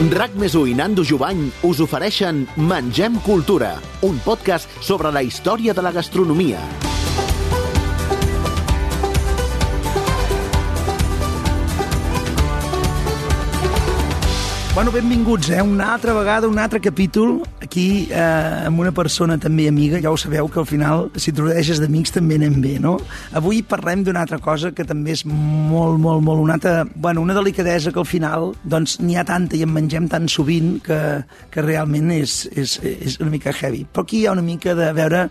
RAC més i Nando Jubany us ofereixen Mengem Cultura, un podcast sobre la història de la gastronomia. Bueno, benvinguts, eh? Una altra vegada, un altre capítol, aquí eh, amb una persona també amiga, ja ho sabeu que al final, si t'ordeges d'amics també anem bé, no? Avui parlem d'una altra cosa que també és molt, molt, molt, una altra, bueno, una delicadesa que al final, doncs, n'hi ha tanta i en mengem tan sovint que, que realment és, és, és una mica heavy. Però aquí hi ha una mica de veure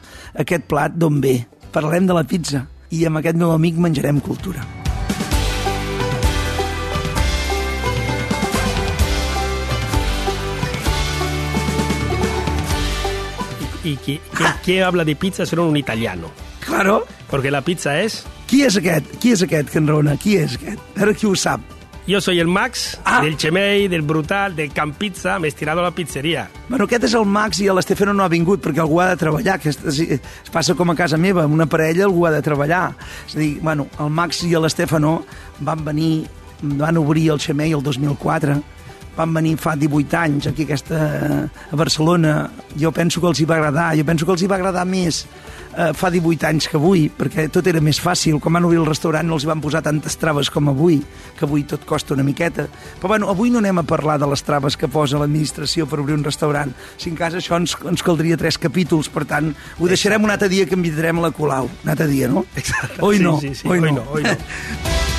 aquest plat d'on ve. Parlem de la pizza i amb aquest meu amic menjarem cultura. Y que, que, que habla de pizza será un italiano. Claro. Porque la pizza es... Qui és aquest? Qui és aquest que enraona? Qui és aquest? A veure qui ho sap. Yo soy el Max, Ah. del Chemey, del Brutal, del Can Pizza, me he estirado a la pizzería. Bueno, aquest és el Max i l'Estefano no ha vingut perquè algú ha de treballar, que es, es, es passa com a casa meva, amb una parella algú ha de treballar. És a dir, bueno, el Max i l'Estefano van venir, van obrir el Xemei el 2004, van venir fa 18 anys aquí aquesta, a Barcelona. Jo penso que els hi va agradar, jo penso que els hi va agradar més eh, fa 18 anys que avui, perquè tot era més fàcil. Quan van obrir el restaurant no els hi van posar tantes traves com avui, que avui tot costa una miqueta. Però bueno, avui no anem a parlar de les traves que posa l'administració per obrir un restaurant. Si en cas això ens, ens caldria tres capítols, per tant, ho deixarem un altre dia que a la Colau. Un altre dia, no? Exacte. Oi Sí, no, sí, sí, oi oi no. no, oi no.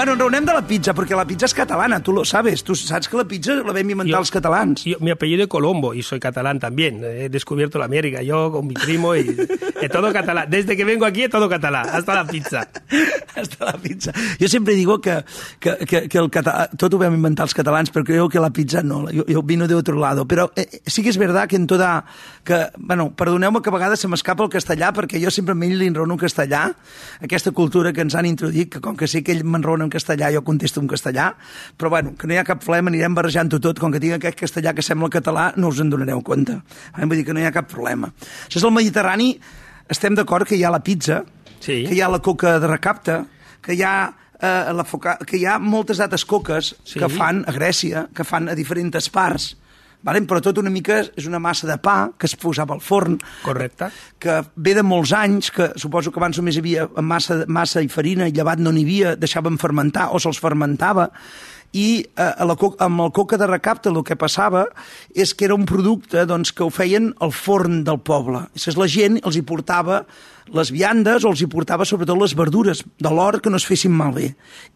Bueno, enraonem de la pizza, perquè la pizza és catalana, tu lo sabes. Tu saps que la pizza la vam inventar Jo- els catalans. Yo- mi apellido es Colombo y soy catalán también. He descubierto la América, yo con mi primo y es todo catalán. Desde que vengo aquí es todo catalán, hasta la pizza. Hasta la pizza. Jo sempre digo que, que, que, que el català, tot ho vam inventar els catalans, però creo que la pizza no, yo, yo vino de otro lado. Però eh, sí que és verdad que en toda... Que, bueno, perdoneu-me que a vegades se m'escapa el castellà, perquè jo sempre a ell li enrono en castellà, aquesta cultura que ens han introduït, que com que sé que ell m'enrona en castellà, jo contesto en castellà, però bueno, que no hi ha cap problema, anirem barrejant-ho tot, com que tinc aquest castellà que sembla català, no us en donareu compte. Eh? Vull dir que no hi ha cap problema. Això és el Mediterrani, estem d'acord que hi ha la pizza, Sí. que hi ha la coca de recapte, que hi ha eh, la foca... que hi ha moltes altres coques Sí. que fan a Grècia, que fan a diferents parts, valen? però tot una mica és una massa de pa que es posava al forn, Correcte. que ve de molts anys, que suposo que abans només hi havia massa, massa i farina i llevat no n'hi havia, deixaven fermentar o se'ls fermentava, i eh, a la co amb el coca de recapte el que passava és que era un producte doncs, que ho feien al forn del poble. És la gent els hi portava les viandes o els hi portava sobretot les verdures de l'hort que no es fessin malbé.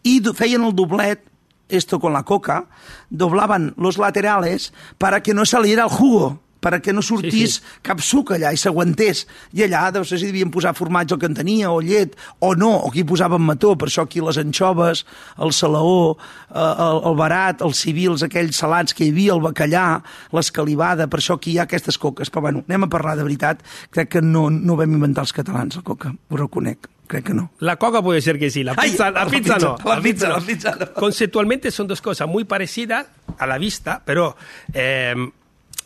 I feien el doblet esto con la coca, doblaban los laterales para que no saliera el jugo, para que no sortís Sí, sí. cap suc allà i s'aguantés. I allà no sé si devien posar formatge el que en tenia, o llet, o no, o aquí posaven mató, per això aquí les anxoves, el salaó, eh, el, el barat, els civils, aquells salats que hi havia, el bacallà, l'escalivada, per això aquí hi ha aquestes coques. Però bueno, anem a parlar de veritat, crec que no, no ho vam inventar els catalans, la coca, ho reconec, crec que no. La coca puede ser que sí, la Ay, pizza, la la pizza pizza, no. la pizza, no. la pizza no. Conceptualmente son dos cosas muy parecidas a la vista, pero eh,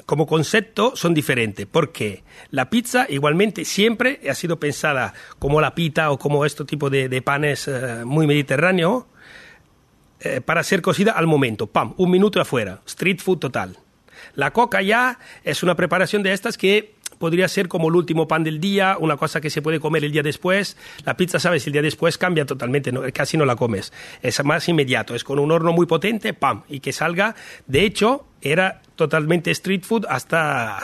como concepto son diferentes. Porque la pizza igualmente siempre ha sido pensada como la pita o como este tipo de, de panes eh, muy mediterráneo eh, para ser cocida al momento. Pam, un minuto afuera. Street food total. La coca ya es una preparación de estas que podría ser como el último pan del día, una cosa que se puede comer el día después. La pizza, sabes, el día después cambia totalmente, casi no la comes. Es más inmediato, es con un horno muy potente, pam, y que salga. De hecho, era totalmente street food hasta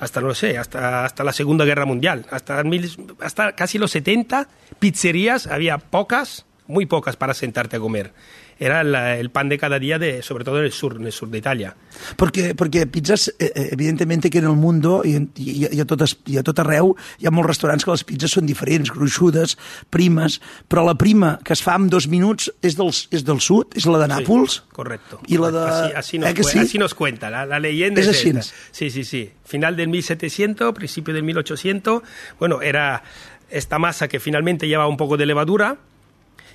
hasta no sé, hasta, hasta la Segunda Guerra Mundial, hasta, mil- hasta casi los 70 pizzerías, había pocas, muy pocas para sentarte a comer. Era la- el pan de cada día, de, sobre todo en el sur, en el sur de Italia. Perquè, perquè pizzas, eh, eh, evidentment, que en el món i, i, i, a totes, i a tot arreu hi ha molts restaurants que les pizzas són diferents, gruixudes, primes, però la prima que es fa en dos minuts és del, és del sud, és la de Nàpols. Sí, correcto. I la de... Así, así nos, eh, sí? así nos cuenta, la, la leyenda es, así. esta. Sí, sí, sí. Final del 1700, principio del 1800. Bueno, era esta masa que finalmente lleva un poco de levadura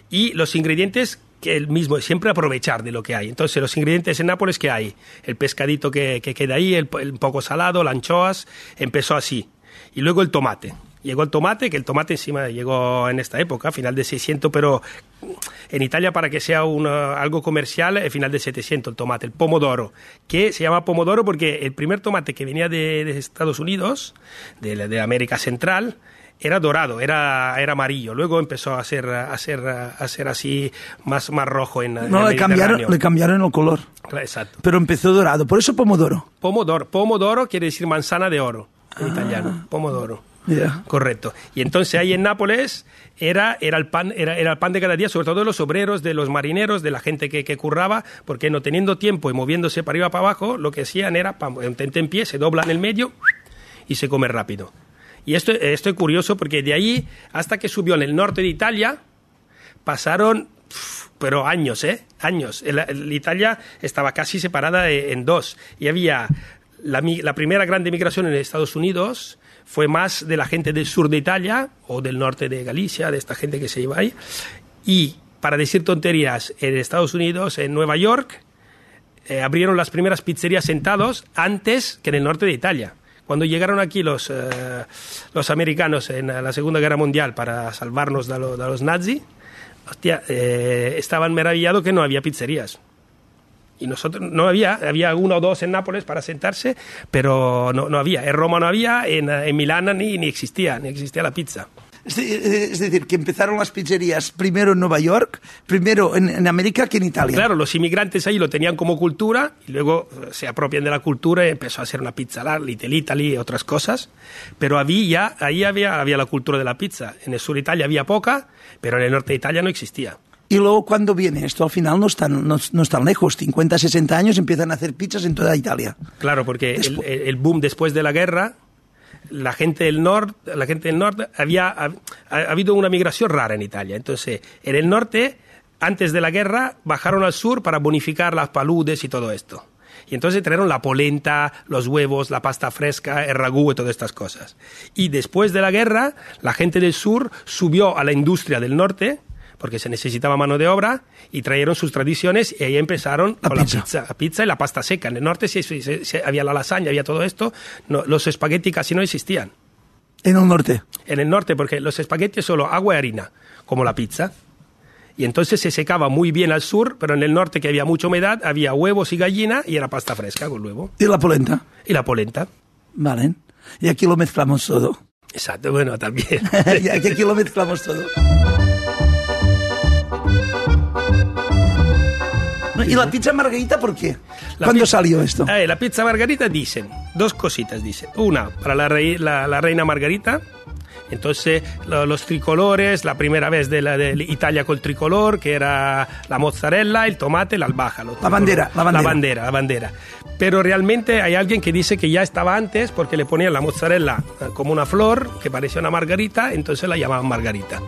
y los ingredientes el mismo, siempre aprovechar de lo que hay. Entonces, los ingredientes en Nápoles que hay, el pescadito que, que queda ahí, el, poco salado, las anchoas, empezó así. Y luego el tomate. Llegó el tomate, que el tomate encima llegó en esta época, final de 600, pero en Italia para que sea una, algo comercial, el final del 700, el tomate, el pomodoro, que se llama pomodoro porque el primer tomate que venía de, de Estados Unidos, de, de América Central, era dorado, era, era amarillo. Luego empezó a ser, a ser, a ser así más, más rojo en, No, le cambiaron, le cambiaron el color. Exacto. Pero empezó dorado. Por eso pomodoro. Pomodoro. Pomodoro quiere decir manzana de oro en Ah. italiano. Pomodoro. Mira. Correcto. Y entonces ahí en Nápoles era, era, el pan, era, era el pan de cada día, sobre todo de los obreros, de los marineros, de la gente que, que curraba, porque no teniendo tiempo y moviéndose para arriba para abajo, lo que hacían era, pam, en en pie, se dobla en el medio y se come rápido. Y esto, esto es curioso porque de ahí hasta que subió en el norte de Italia, pasaron, pero años, ¿eh? Años. El- el- Italia estaba casi separada en dos. Y había la, la primera gran migración en Estados Unidos fue más de la gente del sur de Italia o del norte de Galicia, de esta gente que se iba ahí. Y para decir tonterías, en Estados Unidos, en Nueva York, eh, abrieron las primeras pizzerías sentados antes que en el norte de Italia. Cuando llegaron aquí los, eh, los americanos en la Segunda Guerra Mundial para salvarnos de, lo- de los nazis, hostia, eh, estaban maravillados que no había pizzerías. Y nosotros no había, había uno o dos en Nápoles para sentarse, pero no, no había. En Roma no había, en, en Milán ni, ni existía, ni existía la pizza. Es, de- es decir, que empezaron las pizzerías primero en Nueva York, primero en, en América que en Italia. Claro, los inmigrantes ahí lo tenían como cultura y luego eh, se apropian de la cultura y empezó a hacer una pizza la Little Italy y otras cosas. Pero había, ahí había, había la cultura de la pizza. En el sur de Italia había poca, pero en el norte de Italia no existía. Y luego, cuando viene esto? Al final no están, no, no están lejos. 50, 60 años empiezan a hacer pizzas en toda Italia. Claro, porque el boom después de la guerra, la gente del norte, la gente del norte había ha, ha habido una migración rara en Italia. Entonces, en el norte, antes de la guerra, bajaron al sur para bonificar las paludes y todo esto. Y entonces trajeron la polenta, los huevos, la pasta fresca, el ragú y todas estas cosas. Y después de la guerra, la gente del sur subió a la industria del norte, porque se necesitaba mano de obra, y trajeron sus tradiciones y ahí empezaron La con pizza. la pizza, la pizza y la pasta seca. En el norte sí, sí, sí, había la lasaña, había todo esto. No, los espaguetis casi no existían. En el norte. En el norte, porque los espaguetis es solo agua y harina, como la pizza. Y entonces se secaba muy bien al sur, pero en el norte, que había mucha humedad, había huevos y gallina y era pasta fresca con huevo. Y la polenta. Y la polenta. Vale. Y aquí lo mezclamos todo. Exacto, bueno, también. y aquí lo mezclamos todo. ¿Y la pizza margarita por qué? La ¿Cuándo pizza- salió esto? Eh, la pizza margarita dicen, dos cositas dicen. Una, para la, rei- la- la reina Margarita. Entonces, lo- los tricolores, la primera vez de, la, de Italia con el tricolor, que era la mozzarella, el tomate, la albahaca. La bandera, la bandera. La bandera, la bandera. Pero realmente hay alguien que dice que ya estaba antes porque le ponían la mozzarella eh, como una flor que parecía una margarita, entonces la llamaban margarita.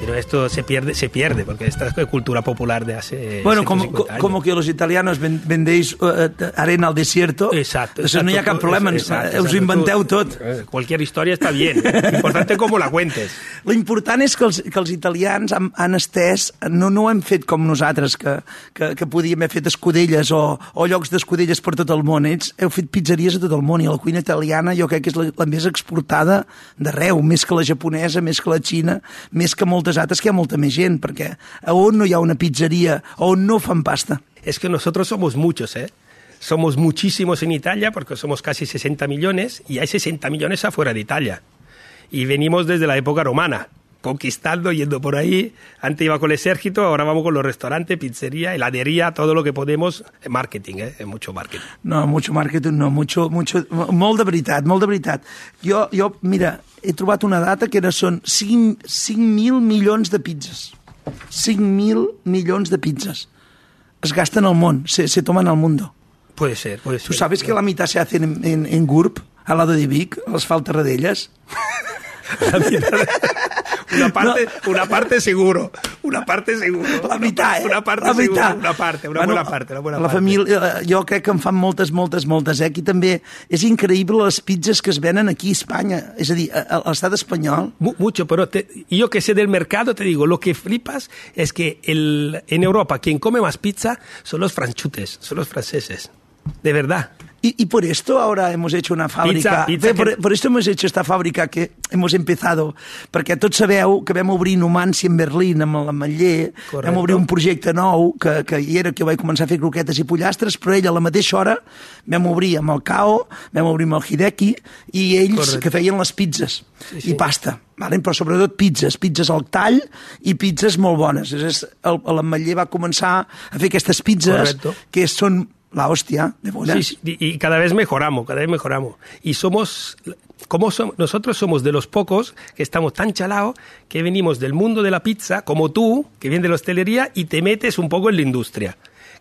Pero esto se pierde, se pierde, porque esta es cultura popular de hace Bueno, como, 150 años. como que los italianos ven- vendéis eh, arena al desierto. Exacto. Eso no hi ha exacto. cap problema, Exacto, us exacto. inventeu tot. eh, Cualquier historia está bien. Importante cómo la cuentes. L'important és que els, que els italians han, han estès, no, no ho hem fet com nosaltres, que, que, que podíem haver fet escudelles o, o llocs d'escudelles per tot el món. Ells heu fet pizzeries a tot el món i la cuina italiana jo crec que és la, la més exportada d'arreu, més que la japonesa, més que la xina, més que moltes altres, que hi ha molta més gent, perquè a on no hi ha una pizzeria, a on no fan pasta? Es que nosotros somos muchos, ¿eh? Somos muchísimos en Italia porque somos casi 60 millones y hay 60 millones afuera de Italia. Y venimos desde la época romana, conquistando, yendo por ahí. Antes iba con el ejército, ahora vamos con los restaurantes, pizzería, heladería, todo lo que podemos. Marketing, ¿eh? Mucho marketing. No, mucho marketing, no, mucho, mucho, molt de veritat, molt de veritat. Jo, jo, mira, he trobat una data que era, són 5 5.000 milions de pizzas. 5.000 milions de pizzas. Es gasten al món, se, se toman al mundo. Puede ser, puede ser. ¿Tú sabes que la mitad se hacen en, en, en GURB, al lado de Vic, a las faltas Tarradellas? Una parte, una parte seguro, una parte seguro. La meitat, eh? Una parte la seguro, meitat. una parte, una buena parte, una buena la parte. família, eh, jo crec que en fan moltes, moltes, moltes. Eh? Aquí també és increïble les pizzas que es venen aquí a Espanya. És a dir, a, a l'estat espanyol Mu- Mucho, pero te- yo que sé del mercado te digo, lo que flipas es que el, en Europa quien come más pizza son los franchutes, son los franceses. De verdad. Y, y, por esto ahora hemos hecho una fàbrica... Pizza, pizza por, que... por esto hemos hecho esta fàbrica que hemos empezado, perquè tots sabeu que vam obrir Numancia en Berlín amb l'Ametller, vam obrir un projecte nou que, que hi era que vaig començar a fer croquetes i pollastres, però ell a la mateixa hora vam obrir amb el Cao, vam obrir amb el Hideki, i ells Correcte. que feien les pizzas Sí, sí. i pasta, vale? però sobretot pizzas, pizzas al tall i pizzas molt bones. És, el- l'Ametller va començar a fer aquestes pizzas Correcto. que són la hòstia de bones. Sí, sí, y cada vez mejoramos, cada vez mejoramos. Y somos, como som- nosotros somos de los pocos que estamos tan chalados que venimos del mundo de la pizza, como tú, que viene de la hostelería, y te metes un poco en la industria,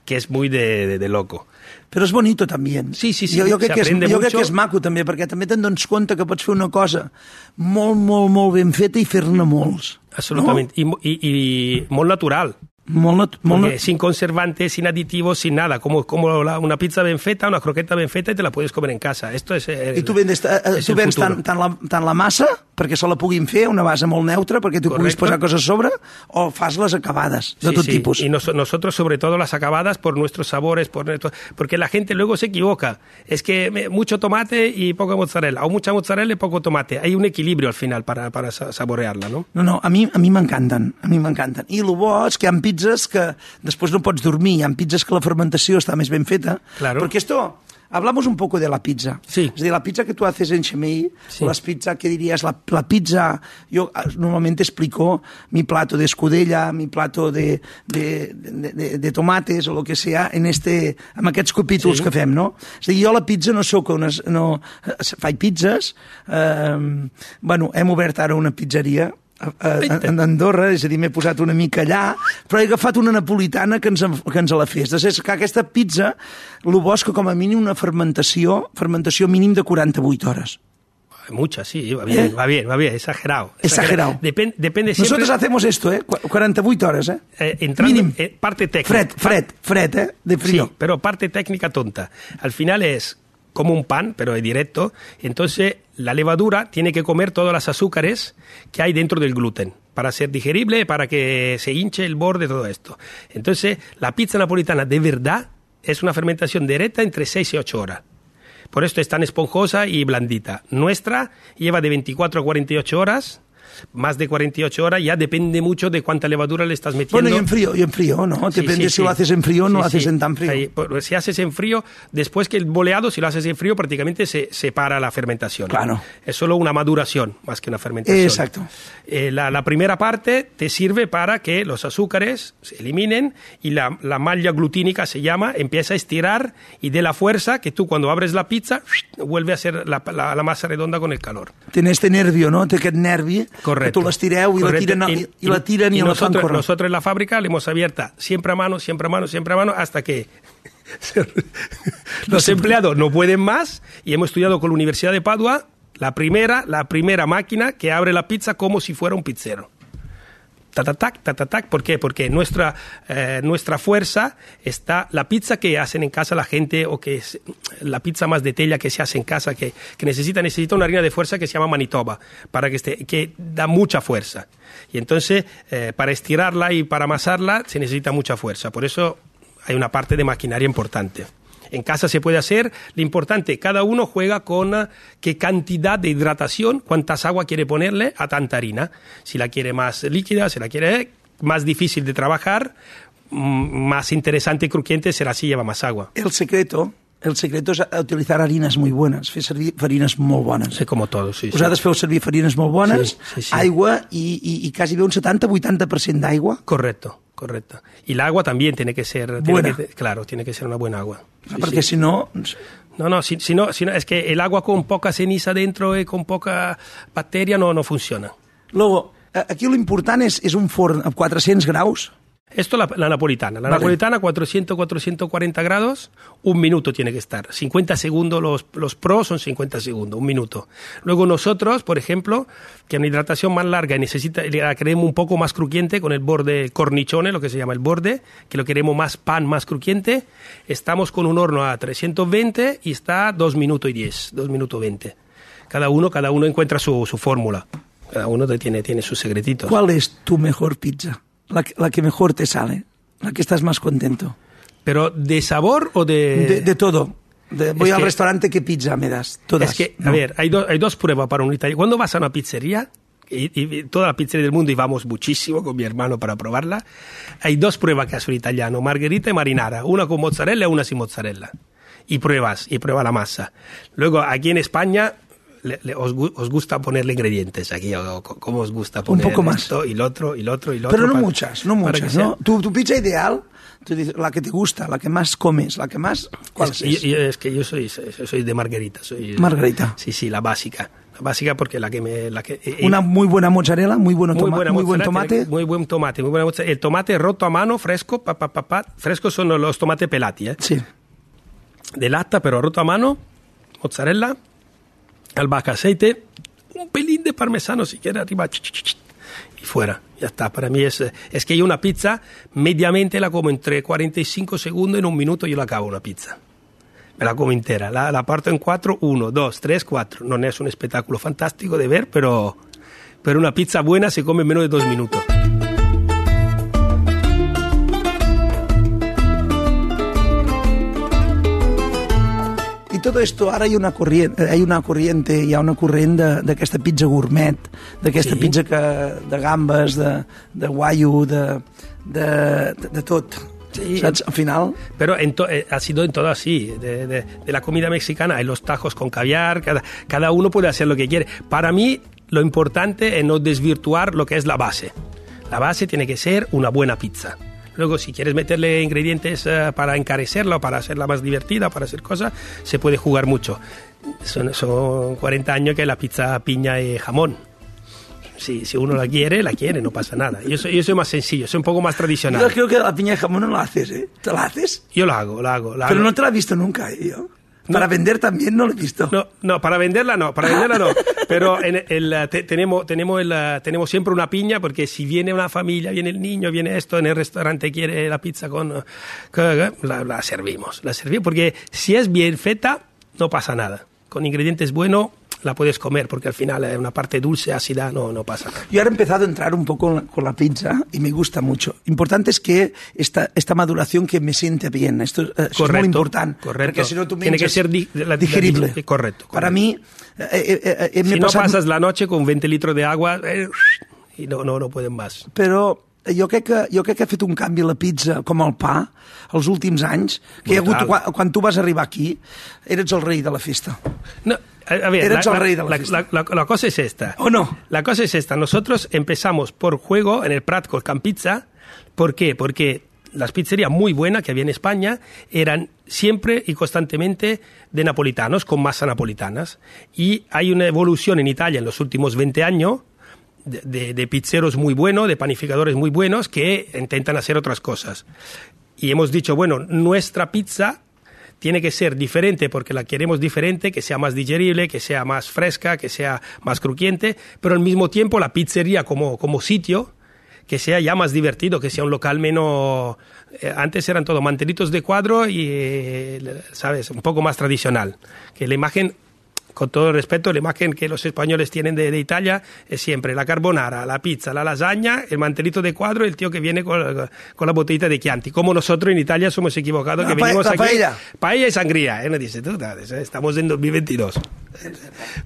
que es muy de, de- de loco. Però és bonito també. Sí, sí, sí, Jo, jo, crec, que és, aprende jo crec que és maco també, perquè també te'n dones compte que pots fer una cosa molt, molt, molt ben feta i fer-ne molts. Absolutamente. Y, mo- y, y muy natural. Molt, molt Porque sin conservantes, sin aditivos, sin nada. Como, como la- una pizza bien feta, una croqueta bien feta y te la puedes comer en casa. Esto es. eh, I tu vendes, eh, es tu el vens tant, tant, la, tant la massa, perquè se la puguin fer, una base molt neutra, perquè tu puguis posar coses a sobre, o fas les acabades, de Sí, tot sí. tipus. Y nos- nosotros, sobre todo, las acabadas por nuestros sabores, por nuestro- porque la gente luego se equivoca. Es que mucho tomate y poca mozzarella, o mucha mozzarella y poco tomate. Hay un equilibrio al final para, para sa- saborearla, ¿no? No, no, a mi a mi m'encanten, a mi m'encanten. I el bo és que hi ha pizzas que després no pots dormir, hi ha pizzas que la fermentació està més ben feta. Claro. Porque esto, hablamos un poco de la pizza. Sí. Es decir, la pizza que tú haces en Chemei, Sí. las pizza que dirías, la, la pizza, yo ah, normalmente explico mi plato de escudella, mi plato de, de, de, de, de tomates o lo que sea, en este, en aquests capítols Sí. que fem, no? És a dir, jo la pizza no sóc unes... No, eh, faig pizzas, eh, bueno, hem obert ara una pizzeria, a, a, a Andorra, és a dir, m'he posat una mica allà, però he agafat una napolitana que ens, en- que ens la fes. És que aquesta pizza, el bo és que com a mínim una fermentació, fermentació mínim de 48 hores. Muchas, sí, va bien, ¿Eh? va bien, va bien, exagerado. Exagerado. Depen- depende siempre. Nosotros hacemos esto, ¿eh? Cu- 48 horas, ¿eh? eh, entrando Mínim. en parte técnica. Fred, fred, fred, ¿eh? De frío. Sí, pero parte técnica tonta. Al final es como un pan, pero es directo. Entonces, la levadura tiene que comer todas las azúcares que hay dentro del gluten para ser digerible, para que se hinche el borde, todo esto. Entonces, la pizza napolitana de verdad es una fermentación directa entre 6 y 8 horas. Por esto es tan esponjosa y blandita. Nuestra lleva de 24 a 48 horas. Más de 48 horas ya depende mucho de cuánta levadura le estás metiendo. Bueno, y en frío, y en frío, ¿no? Sí, Depende sí, si sí. lo haces en frío o no lo haces en tan frío. Si haces en frío, después que el boleado, si lo haces en frío, prácticamente se separa la fermentación. Claro. Es solo una maduración más que una fermentación. Exacto. Eh, la, la primera parte te sirve para que los azúcares se eliminen y la, la malla glutínica se llama, empieza a estirar y de la fuerza que tú cuando abres la pizza vuelve a ser la, la- la masa redonda con el calor. Té este nervio, no? Té aquest nervi Correcto. que tu l'estireu i, la tiren, la la fan nosotros, nosotros en la fábrica le hemos abierta siempre a mano, siempre a mano, siempre a mano, hasta que los empleados no pueden más y hemos estudiado con la Universidad de Padua la primera, la primera máquina que abre la pizza como si fuera un pizzero. Tatatac, tatatac, ¿por qué? Porque nuestra, eh, nuestra fuerza está, la pizza que hacen en casa la gente, o que es la pizza más de tela que se hace en casa, que, que necesita, necesita una harina de fuerza que se llama Manitoba, para que esté, que da mucha fuerza. Y entonces, eh, para estirarla y para amasarla, se necesita mucha fuerza. Por eso hay una parte de maquinaria importante. En casa se puede hacer, lo importante, cada uno juega con ah, qué cantidad de hidratación, cuántas agua quiere ponerle a tanta harina. Si la quiere más líquida, si la quiere más difícil de trabajar, mm, más interesante y crujiente será si lleva más agua. El secreto, el secreto és utilitzar harines molt bones, fer servir farines molt bones. Sé como todo, sí. sí. Vosaltres feu servir farines molt bones, Sí, sí, sí. aigua i, i, i quasi bé un 70-80% d'aigua. Correcto, correcto. Y el agua también tiene que ser, tiene Buena. que- claro, tiene que ser una buena agua. Sí, perquè sí. si no... No, no, si, si no, si no, es que el agua con poca ceniza dentro y con poca bacteria no, no funciona. Luego, aquí l'important és, és un forn a 400 graus. Esto la, la napolitana. La Vale. napolitana, 400, 440 grados, un minuto tiene que estar. 50 segundos, los, los pros son 50 segundos, un minuto. Luego nosotros, por ejemplo, que una hidratación más larga y necesita, la queremos un poco más crujiente con el borde cornichone, lo que se llama el borde, que lo queremos más pan, más crujiente, estamos con un horno a 320 y está 2 minutos y 10, 2 minutos 20. Cada uno, cada uno encuentra su, su fórmula. Cada uno tiene, tiene sus secretitos. ¿Cuál es tu mejor pizza? La, que- la que mejor te sale, la que estás más contento. Pero de sabor o de... De, de todo. De, voy Es al que- restaurante, ¿qué pizza me das? Todas. Es que, a ver, hay, do- hay dos pruebas para un italiano. Cuando vas a una pizzería, y, y toda la pizzería del mundo, y vamos muchísimo con mi hermano para probarla, hay dos pruebas que hace un italiano, margherita y marinara, una con mozzarella y una sin mozzarella. Y pruebas, y prueba la masa. Luego, aquí en España, le- le- os, os gusta ponerle ingredientes aquí, o, o cómo os gusta poner poco más. esto y lo otro, y lo otro, y lo otro. Pero no para- muchas, no muchas, ¿no? Tu, tu pizza ideal, tú dices, la que te gusta, la que más comes, la que más... ¿Cuál Es, es? yo- yo- es que yo soy, soy soy de margarita. Soy, Margarita. Sí, sí, la básica. La básica porque la que me... La que, eh, Una muy buena mozzarella, muy, bueno muy, toma- buena muy buen tomate. Muy buen tomate, muy buena mozzarella. El tomate roto a mano, fresco, pa, pa, pa, pa. Frescos son los tomates pelati, ¿eh? Sí. De lata, pero roto a mano. Mozzarella, albahaca, aceite, un pelín de parmesano si quiere arriba. Y fuera, ya está. Para mí es... Es que yo una pizza, mediamente la como entre 45 segundos y en un minuto yo la acabo una pizza. Me la como intera. La, la parto en cuatro, uno, dos, tres, cuatro. No es un espectáculo fantástico de ver, pero, pero una pizza buena se come en menos de dos minutos. Tot esto, ara hi ha una corrent, hi ha una corriente, hi ha una corrent de- d'aquesta pizza gourmet, d'aquesta Sí. pizza que, de gambes, de, de guaio, de, de, de, de tot. Sí. Saps? Al final, Pero en to- eh, ha sido en todo así. De, de- de la comida mexicana hay los tajos con caviar, cada, cada uno puede hacer lo que quiere. Para mí, lo importante es no desvirtuar lo que es la base. La base tiene que ser una buena pizza. Luego, si quieres meterle ingredientes eh, para encarecerla o para hacerla más divertida, para hacer cosas, se puede jugar mucho. Son, son 40 años que la pizza piña y jamón. Si, si uno la quiere, la quiere, no pasa nada. Yo soy, yo soy más sencillo, soy un poco más tradicional. yo creo que la piña de jamón no la haces, ¿eh? ¿Te la haces? Yo la hago, la hago. La Pero hago. no te la he visto nunca, ¿eh? Yo. Para vender también no lo he visto. No, no, para venderla no, para venderla no. Pero en el, te- tenemos, tenemos, el, tenemos siempre una piña porque si viene una familia, viene el niño, viene esto, en el restaurante quiere la pizza con... con- la, la servimos, la servimos. Porque si es bien feta, no pasa nada. Con ingredientes buenos la puedes comer porque al final es una parte dulce, ácida, no, no pasa. Yo ahora he empezado a entrar un poco con la, pizza y me gusta mucho. Importante es que esta, esta maduración que me siente bien. Esto, eh, això és molt important. correcto. Perquè si no tu Tiene que ser di- la- la- digerible. di- correcto, Para correcto. mí, eh, eh, eh, eh, me Si no pasas la noche con 20 litros de agua eh, y no, no, no pueden más. però jo crec, que, jo crec que ha fet un canvi la pizza com el pa els últims anys, que hi ha hagut, Brutal. quan, quan tu vas arribar aquí, eres el rei de la festa. No, a, ver, Eres la, el rey de la la- la- la- la cosa es esta. ¿O no? La cosa es esta. Nosotros empezamos por juego en el Prat con Campizza. ¿Por qué? Porque las pizzerías muy buenas que había en España eran siempre y constantemente de napolitanos, con masa napolitanas. Y hay una evolución en Italia en los últimos 20 años de, pizzeros muy buenos, de panificadores muy buenos que intentan hacer otras cosas. Y hemos dicho, bueno, nuestra pizza tiene que ser diferente porque la queremos diferente, que sea más digerible, que sea más fresca, que sea más crujiente, pero al mismo tiempo la pizzería como, como sitio, que sea ya más divertido, que sea un local menos... eh, antes eran todo mantelitos de cuadro y, eh, ¿sabes? Un poco más tradicional. Que la imagen, con todo respeto, la imagen que los españoles tienen de, de Italia es siempre la carbonara, la pizza, la lasaña, el mantelito de cuadro y el tío que viene con, con la botellita de Chianti. Como nosotros en Italia somos equivocados, La que venimos aquí... paella. Paella y sangría. ¿eh? Nos dice, tú, estamos en 2022.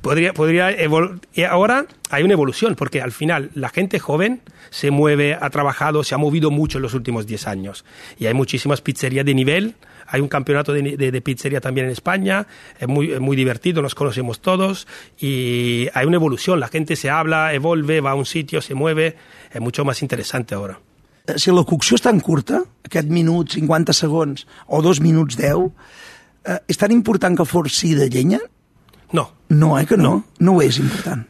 Podría, podría y ahora hay una evolución, porque al final la gente joven se mueve, ha trabajado, se ha movido mucho en los últimos 10 años. Y hay muchísimas pizzerías de nivel. Hay un campeonato de, de- de pizzería también en España, es muy, es muy divertido, nos conocemos todos y hay una evolución, la gente se habla, evolve, va a un sitio, se mueve, es mucho más interesante ahora. Eh, Si la cocció és tan curta, aquest minut, 50 segons, o dos minuts 10, eh, és tan important que sigui de llenya? No, No, eh, que no. No, ho és important.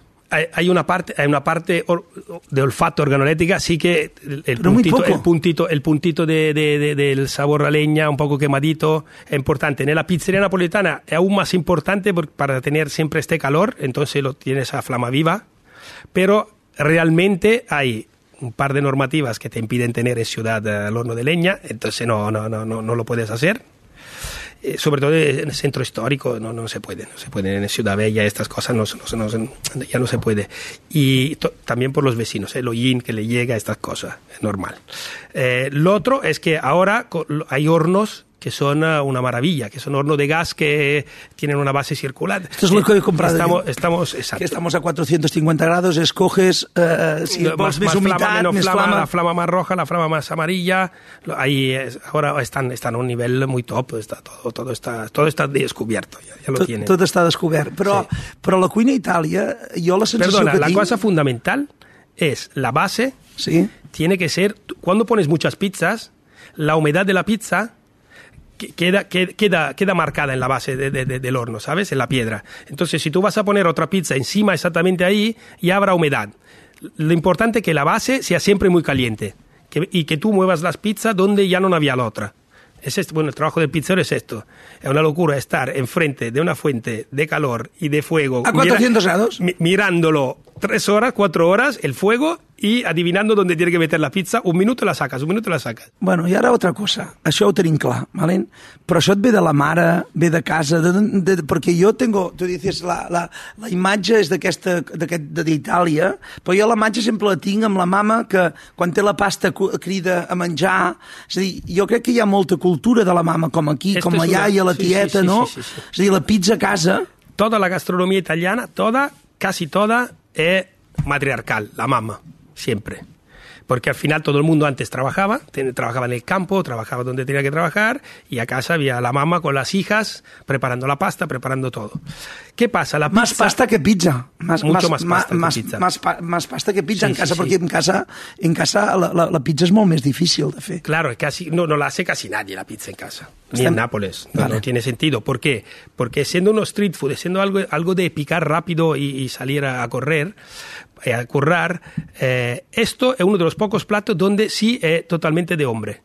Hay, una parte, hay una parte de olfato organolética, sí que el, el puntito, el puntito, el puntito de, de- de- del sabor a leña, un poco quemadito, es importante. En la pizzería napolitana es aún más importante por- para tener siempre este calor, entonces lo tienes a flama viva, pero realmente hay un par de normativas que te impiden tener en ciudad eh, el horno de leña, entonces no, no, no, no, no lo puedes hacer. Eh, sobre todo en el centro histórico no, no se puede, no se puede en Ciudad Bella estas cosas no, no no ya no se puede y to- también por los vecinos, el hollín que le llega a estas cosas, es normal. Eh, lo otro es que ahora hay hornos que son uh, una maravilla, que son hornos de gas que tienen una base circular. Esto es lo que he comprado. Estamos, estamos, exacto. Que estamos a 450 grados, escoges eh, si No, más, más humitat, flama, menos flama, flama. la flama más roja, la flama más amarilla. Ahí es- ahora están, están a un nivel muy top, está todo, todo está, todo está descubierto, ya, ya lo Tot, tienen. tot està descobert. Però, però la cuina a Itàlia, jo la sensació Perdona, que la tinc... cosa fundamental es la base Sí? tiene que ser, cuando pones muchas pizzas, la humedad de la pizza queda, que- queda, queda marcada en la base de- de- de- del horno, ¿sabes? En la piedra. Entonces, si tú vas a poner otra pizza encima exactamente ahí, ya habrá humedad. Lo importante es que la base sea siempre muy caliente que- y que tú muevas las pizzas donde ya no había la otra. Es esto, bueno, el trabajo del pizzero es esto. Es una locura estar enfrente de una fuente de calor y de fuego. ¿A 400 grados? mi- mirándolo tres horas, cuatro horas, el fuego y adivinando dónde tiene que meter la pizza. Un minuto la sacas, un minuto la sacas. Bueno, i ara altra cosa. Això ho tenim clar, valent? però això et ve de la mare, ve de casa, de, de, de, perquè jo tengo, tu dices, la, la, la imatge és d'aquesta d'Itàlia, però jo la imatge sempre la tinc amb la mama que quan té la pasta crida a menjar, és a dir, jo crec que hi ha molta cultura de la mama, com aquí, Esto com es allà, una- i a la sí, sí, tieta, sí, no? sí, sí, sí. És a dir, la pizza a casa, Toda la gastronomía italiana, toda, casi toda, es matriarcal, la mamá, siempre. Porque al final todo el mundo antes trabajaba, trabajaba en el campo, trabajaba donde tenía que trabajar, y a casa había la mamá con las hijas preparando la pasta, preparando todo. ¿Qué pasa? La más pizza- pasta que pizza. Más, Mucho más, más pasta que más, pizza. Más, más pasta que pizza Sí, en sí, casa, sí. perquè en casa, en casa la, la, la pizza és molt més difícil de fer. Claro, es casi, no, no la hace casi nadie la pizza en casa, ni en Nápoles. No, Vale. no tiene sentido. ¿Por qué? Porque siendo uno street food, siendo algo, algo de picar rápido y, y salir a, a correr, a currar, eh, esto es uno de los pocos platos donde sí es totalmente de hombre.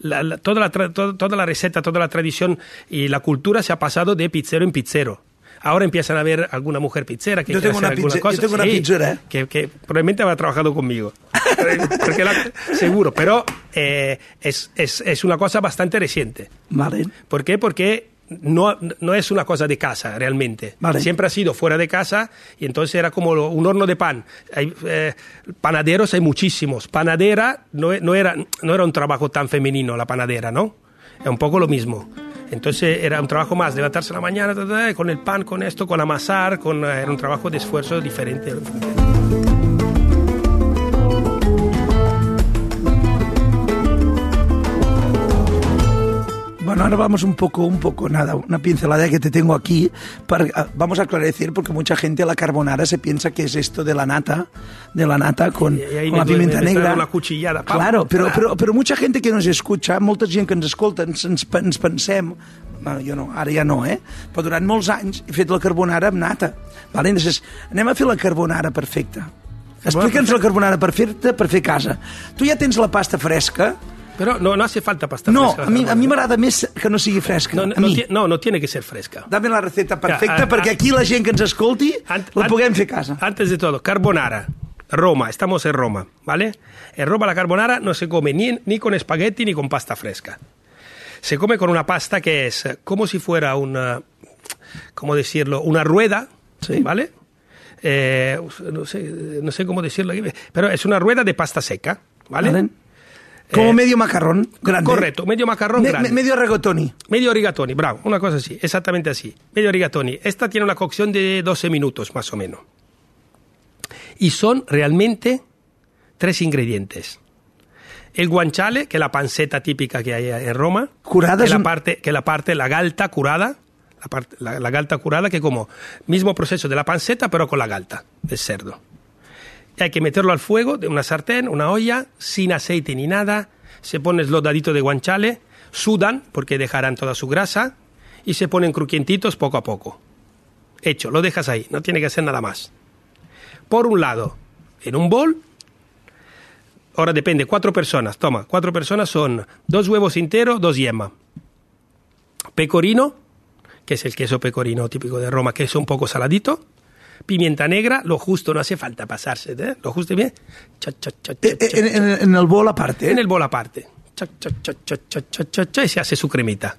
La- la- toda, la, toda, toda la receta, toda la tradición y la cultura se ha pasado de pizzero en pizzero. Ahora empiezan a ver alguna mujer pizzera que Yo quiere tengo hacer una alguna cosa. yo tengo una pizzera, ¿eh? que, que probablemente habrá trabajado conmigo. Porque la- seguro, pero eh, es, es, es una cosa bastante reciente. Vale. ¿Por qué? Porque no, no es una cosa de casa realmente. Vale. Siempre ha sido fuera de casa y entonces era como un horno de pan. Hay, eh, panaderos hay muchísimos. Panadera no, no, era, no era un trabajo tan femenino la panadera, ¿no? Es un poco lo mismo. Entonces era un trabajo más, levantarse a la mañana con el pan, con esto, con amasar, con, eh, era un trabajo de esfuerzo diferente. Bueno, ahora vamos un poco, un poco, nada, una pincelada que te tengo aquí. para- ah, vamos a aclarecer, porque mucha gente la carbonara se piensa que es esto de la nata, de la nata con, ahí con la me duele, pimienta me negra. una cuchillada, pam. Claro, però, Clar. però, però mucha gente que nos escucha, molta gent que ens escolta, ens, ens, ens pensem, bueno, jo no, ara ja no, eh? Però durant molts anys he fet la carbonara amb nata. Vale? Entonces, anem a fer la carbonara perfecta. Explica'ns la carbonara perfecta per fer a casa. Tu ja tens la pasta fresca, Pero no, no hace falta pasta no, fresca. a mi, a mi m'agrada més que no sigui fresca. no, a no, mi. no, no tiene que ser fresca. Dame la receta perfecta Ja, perquè aquí la gent que ens escolti Ant- la puguem fer a casa. Antes de todo, carbonara. Roma, estamos en Roma, ¿vale? En Roma la carbonara no se come ni, ni con espagueti ni con pasta fresca. Se come con una pasta que es como si fuera una, ¿cómo decirlo? Una rueda, Sí. ¿vale? Eh, no, sé, no sé cómo decirlo, pero es una rueda de pasta seca, ¿vale? Vale? Como Eh, medio macarrón grande. Correcto, medio macarrón Me- grande. me- medio rigatoni. Medio rigatoni, bravo, una cosa así, exactamente así. Medio rigatoni. Esta tiene una cocción de 12 minutos más o menos. Y son realmente tres ingredientes. El guanciale, que es la panceta típica que hay en Roma. Curada que es la parte, que la parte, la galta curada. La, parte, la, la galta curada, que como mismo proceso de la panceta, pero con la galta del cerdo. Hay que meterlo al fuego de una sartén, una olla, sin aceite ni nada. Se pone los daditos de guanciale, sudan porque dejarán toda su grasa y se ponen crujientitos poco a poco. Hecho, lo dejas ahí, no tiene que hacer nada más. Por un lado, en un bol, ahora depende, cuatro personas, toma, cuatro personas son dos huevos enteros, dos yemas. Pecorino, que es el queso pecorino típico de Roma, que es un poco saladito. Pimienta negra, lo justo, no hace falta pasarse, ¿eh? lo justo y bien. Cha, cha, cha, Eh, eh, En, en- en el bol aparte. en el bol aparte. Y se hace su cremita.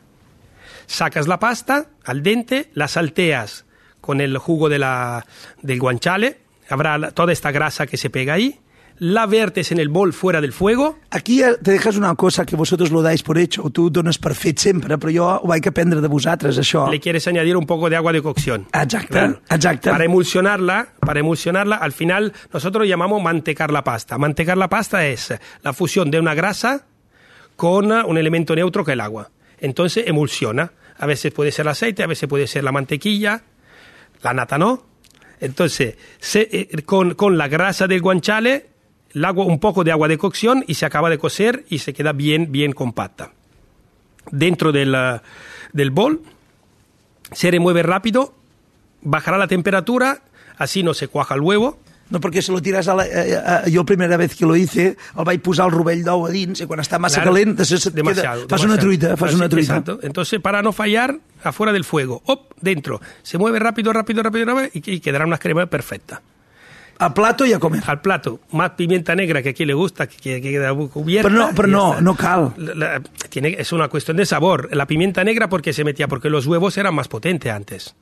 Sacas la pasta al dente, la salteas con el jugo de la, del guanciale, habrá toda esta grasa que se pega ahí, la vertes en el bol fuera del fuego. Aquí te dejas una cosa que vosotros lo dais por hecho, o tu dones per fet sempre, però jo ho vaig aprendre de vosaltres, això. Le quieres añadir un poco de agua de cocción. Exacte, exacte. Para emulsionarla, para emulsionarla, al final nosotros llamamos mantecar la pasta. Mantecar la pasta es la fusión de una grasa con un elemento neutro que es el agua. Entonces emulsiona. A veces puede ser el aceite, a veces puede ser la mantequilla, la nata no. Entonces, se- eh, con, con la grasa del guanciale, el agua, un poco de agua de cocción y se acaba de cocer y se queda bien, bien compacta. Dentro del, eh, del bol se remueve rápido, bajará la temperatura, así no se cuaja el huevo. No, perquè si lo tiras a la... Eh, eh, jo, la primera vez que lo hice, el vaig posar el rovell d'ou a dins i quan està massa Claro, calent, després et demasiado, queda, fas una truita, fas una truita. Exacto. Entonces, para no fallar, afuera del fuego, ¡op! dentro. Se mueve rápido, rápido, rápido, rápido y, y quedará una crema perfecta. A plato i a comer. Al plato, más pimienta negra que aquí le gusta, que, que queda cubierta. Però no, y ya no, no cal. La- la- tiene, es una cuestión de sabor. La pimienta negra, porque se metía? Porque los huevos eran más potentes antes.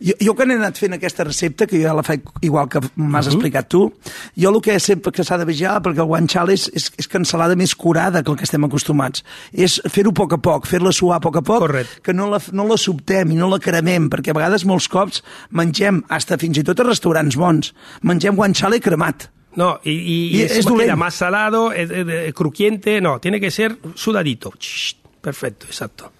Jo, jo quan he anat fent aquesta recepta, que jo ja la faig igual que m'has Mhm. explicat tu, jo el que sempre que s'ha de vigilar, perquè el guanxal és, és, és cansalada més curada que el que estem acostumats, és fer-ho a poc a poc, fer-la suar a poc a poc, Correcte. que no la, no la subtem i no la cremem, perquè a vegades molts cops mengem, hasta fins i tot a restaurants bons, mengem guanxale cremat. No, y, y- Y y es queda más salado, es- es- es crujiente. No, tiene que ser sudadito. Perfecto, exacto.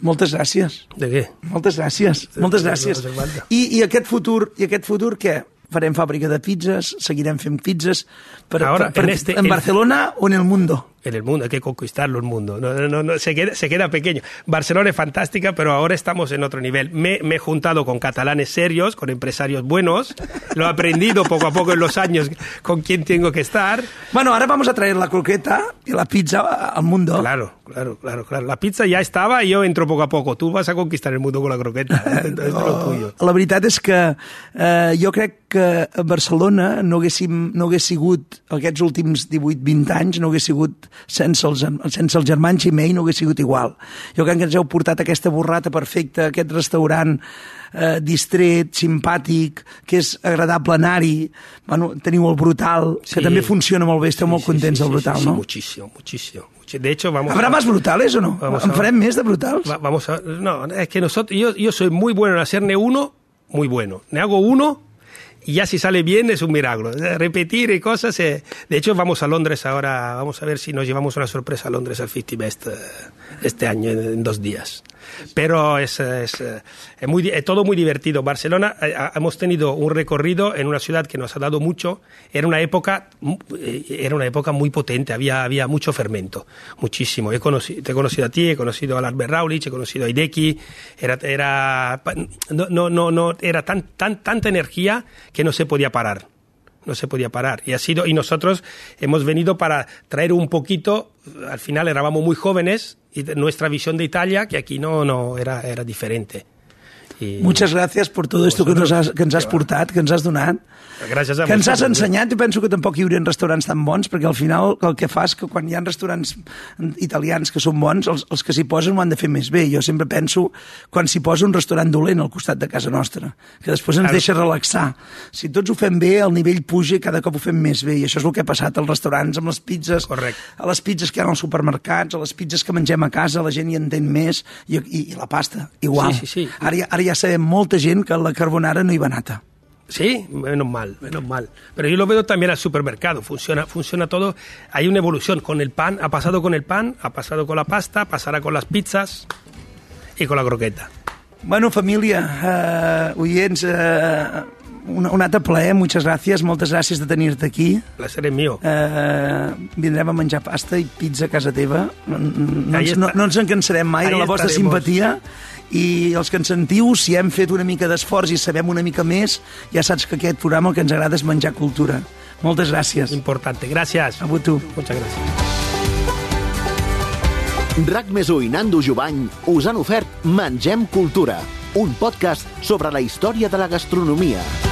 Moltes gràcies. ¿De qué? Moltes gràcies, moltes no gràcies. falta. I, I aquest futur, i aquest futur què? Farem fàbrica de pizzas, seguirem fent pizzas per, Ahora, per, per, en este- en en- Barcelona o en el mundo? En el mundo, hay que conquistarlo el mundo. No, no, no, no, se, queda, se queda pequeño. Barcelona es fantástica, pero ahora estamos en otro nivel. Me, me he juntado con catalanes serios, con empresarios buenos. Lo he aprendido poco a poco en los años con quién tengo que estar. Bueno, ahora vamos a traer la croqueta y la pizza al mundo. Claro, claro, claro, claro. La pizza ya estaba y yo entro poco a poco. Tú vas a conquistar el mundo con la croqueta. ¿eh? Es lo tuyo. La veritat és que eh, jo crec que a Barcelona no haguéssim, no hagués sigut aquests últims 18-20 anys, no hagués sigut sense els, sense els germans Ximei, no hagués sigut igual. Jo crec que ens heu portat aquesta borrata perfecta, aquest restaurant eh, distret, simpàtic, que és agradable anar-hi. Bueno, teniu el Brutal, que Sí. també funciona molt bé, esteu molt Sí, sí, contents sí, del sí, Brutal, sí, sí, no? muchísimo, muchísimo. muchi- De hecho, vamos Habrá a- más brutales o no? Vamos en a- farem més de brutals? Va- vamos a no es que nosotros yo, yo soy muy bueno en hacerme uno muy bueno me hago uno y ya si sale bien es un milagro Eh, repetir cosas eh. de hecho vamos a Londres ahora vamos a ver si nos llevamos una sorpresa a Londres al 50 Best eh, este año en dos días pero es, es, eh, es muy, es todo muy divertido. Barcelona eh, hemos tenido un recorrido en una ciudad que nos ha dado mucho. Era una época, eh, era una época muy potente, había, había mucho fermento, muchísimo. He conocido, te he conocido a ti, he conocido a Albert Raulich, he conocido a Ideki. Era, era, no, no, no, no, era tan, tan, tanta energía que no se podía parar no se podía parar. Y ha sido, y nosotros hemos venido para traer un poquito, al final éramos muy jóvenes, y nuestra visión de Italia, que aquí no, no era, era diferente. Y Muchas gràcies per tot esto que, nos has, que ens has portat, que ens has donat. Gràcies a que ens has vosaltres. ensenyat, jo penso que tampoc hi haurien restaurants tan bons, perquè al final el que fa és que quan hi ha restaurants italians que són bons, els, els que s'hi posen ho han de fer més bé. Jo sempre penso quan s'hi posa un restaurant dolent al costat de casa nostra, que després ens deixa relaxar. Si tots ho fem bé, el nivell puja i cada cop ho fem més bé, i això és el que ha passat als restaurants, amb les pizzas, Correcte. a les pizzas que hi ha als supermercats, a les pizzas que mengem a casa, la gent hi entén més, i, i, i la pasta, igual. Sí, sí, sí. Ara, ara ja sabem molta gent que la carbonara no hi va nata. Sí, menos mal, menos mal. Pero yo lo veo también al supermercado, funciona, funciona todo. Hay una evolución con el pan, ha pasado con el pan, ha pasado con la pasta, pasará con las pizzas y con la croqueta. Bueno, família, eh, oients, eh, un, un altre plaer, moltes gràcies, moltes gràcies de tenir-te aquí. Placer es mío. Eh, vindrem a menjar pasta i pizza a casa teva. No, no, Ahí ens, no, no ens en cansarem mai de Ahí la vostra estaremos. simpatia i els que ens sentiu, si hem fet una mica d'esforç i sabem una mica més, ja saps que aquest programa el que ens agrada és menjar cultura. Moltes gràcies. Importante. Gracias. A tu. Muchas gracias. RAC més i Nando Jovany us han ofert Mengem Cultura, un podcast sobre la història de la gastronomia.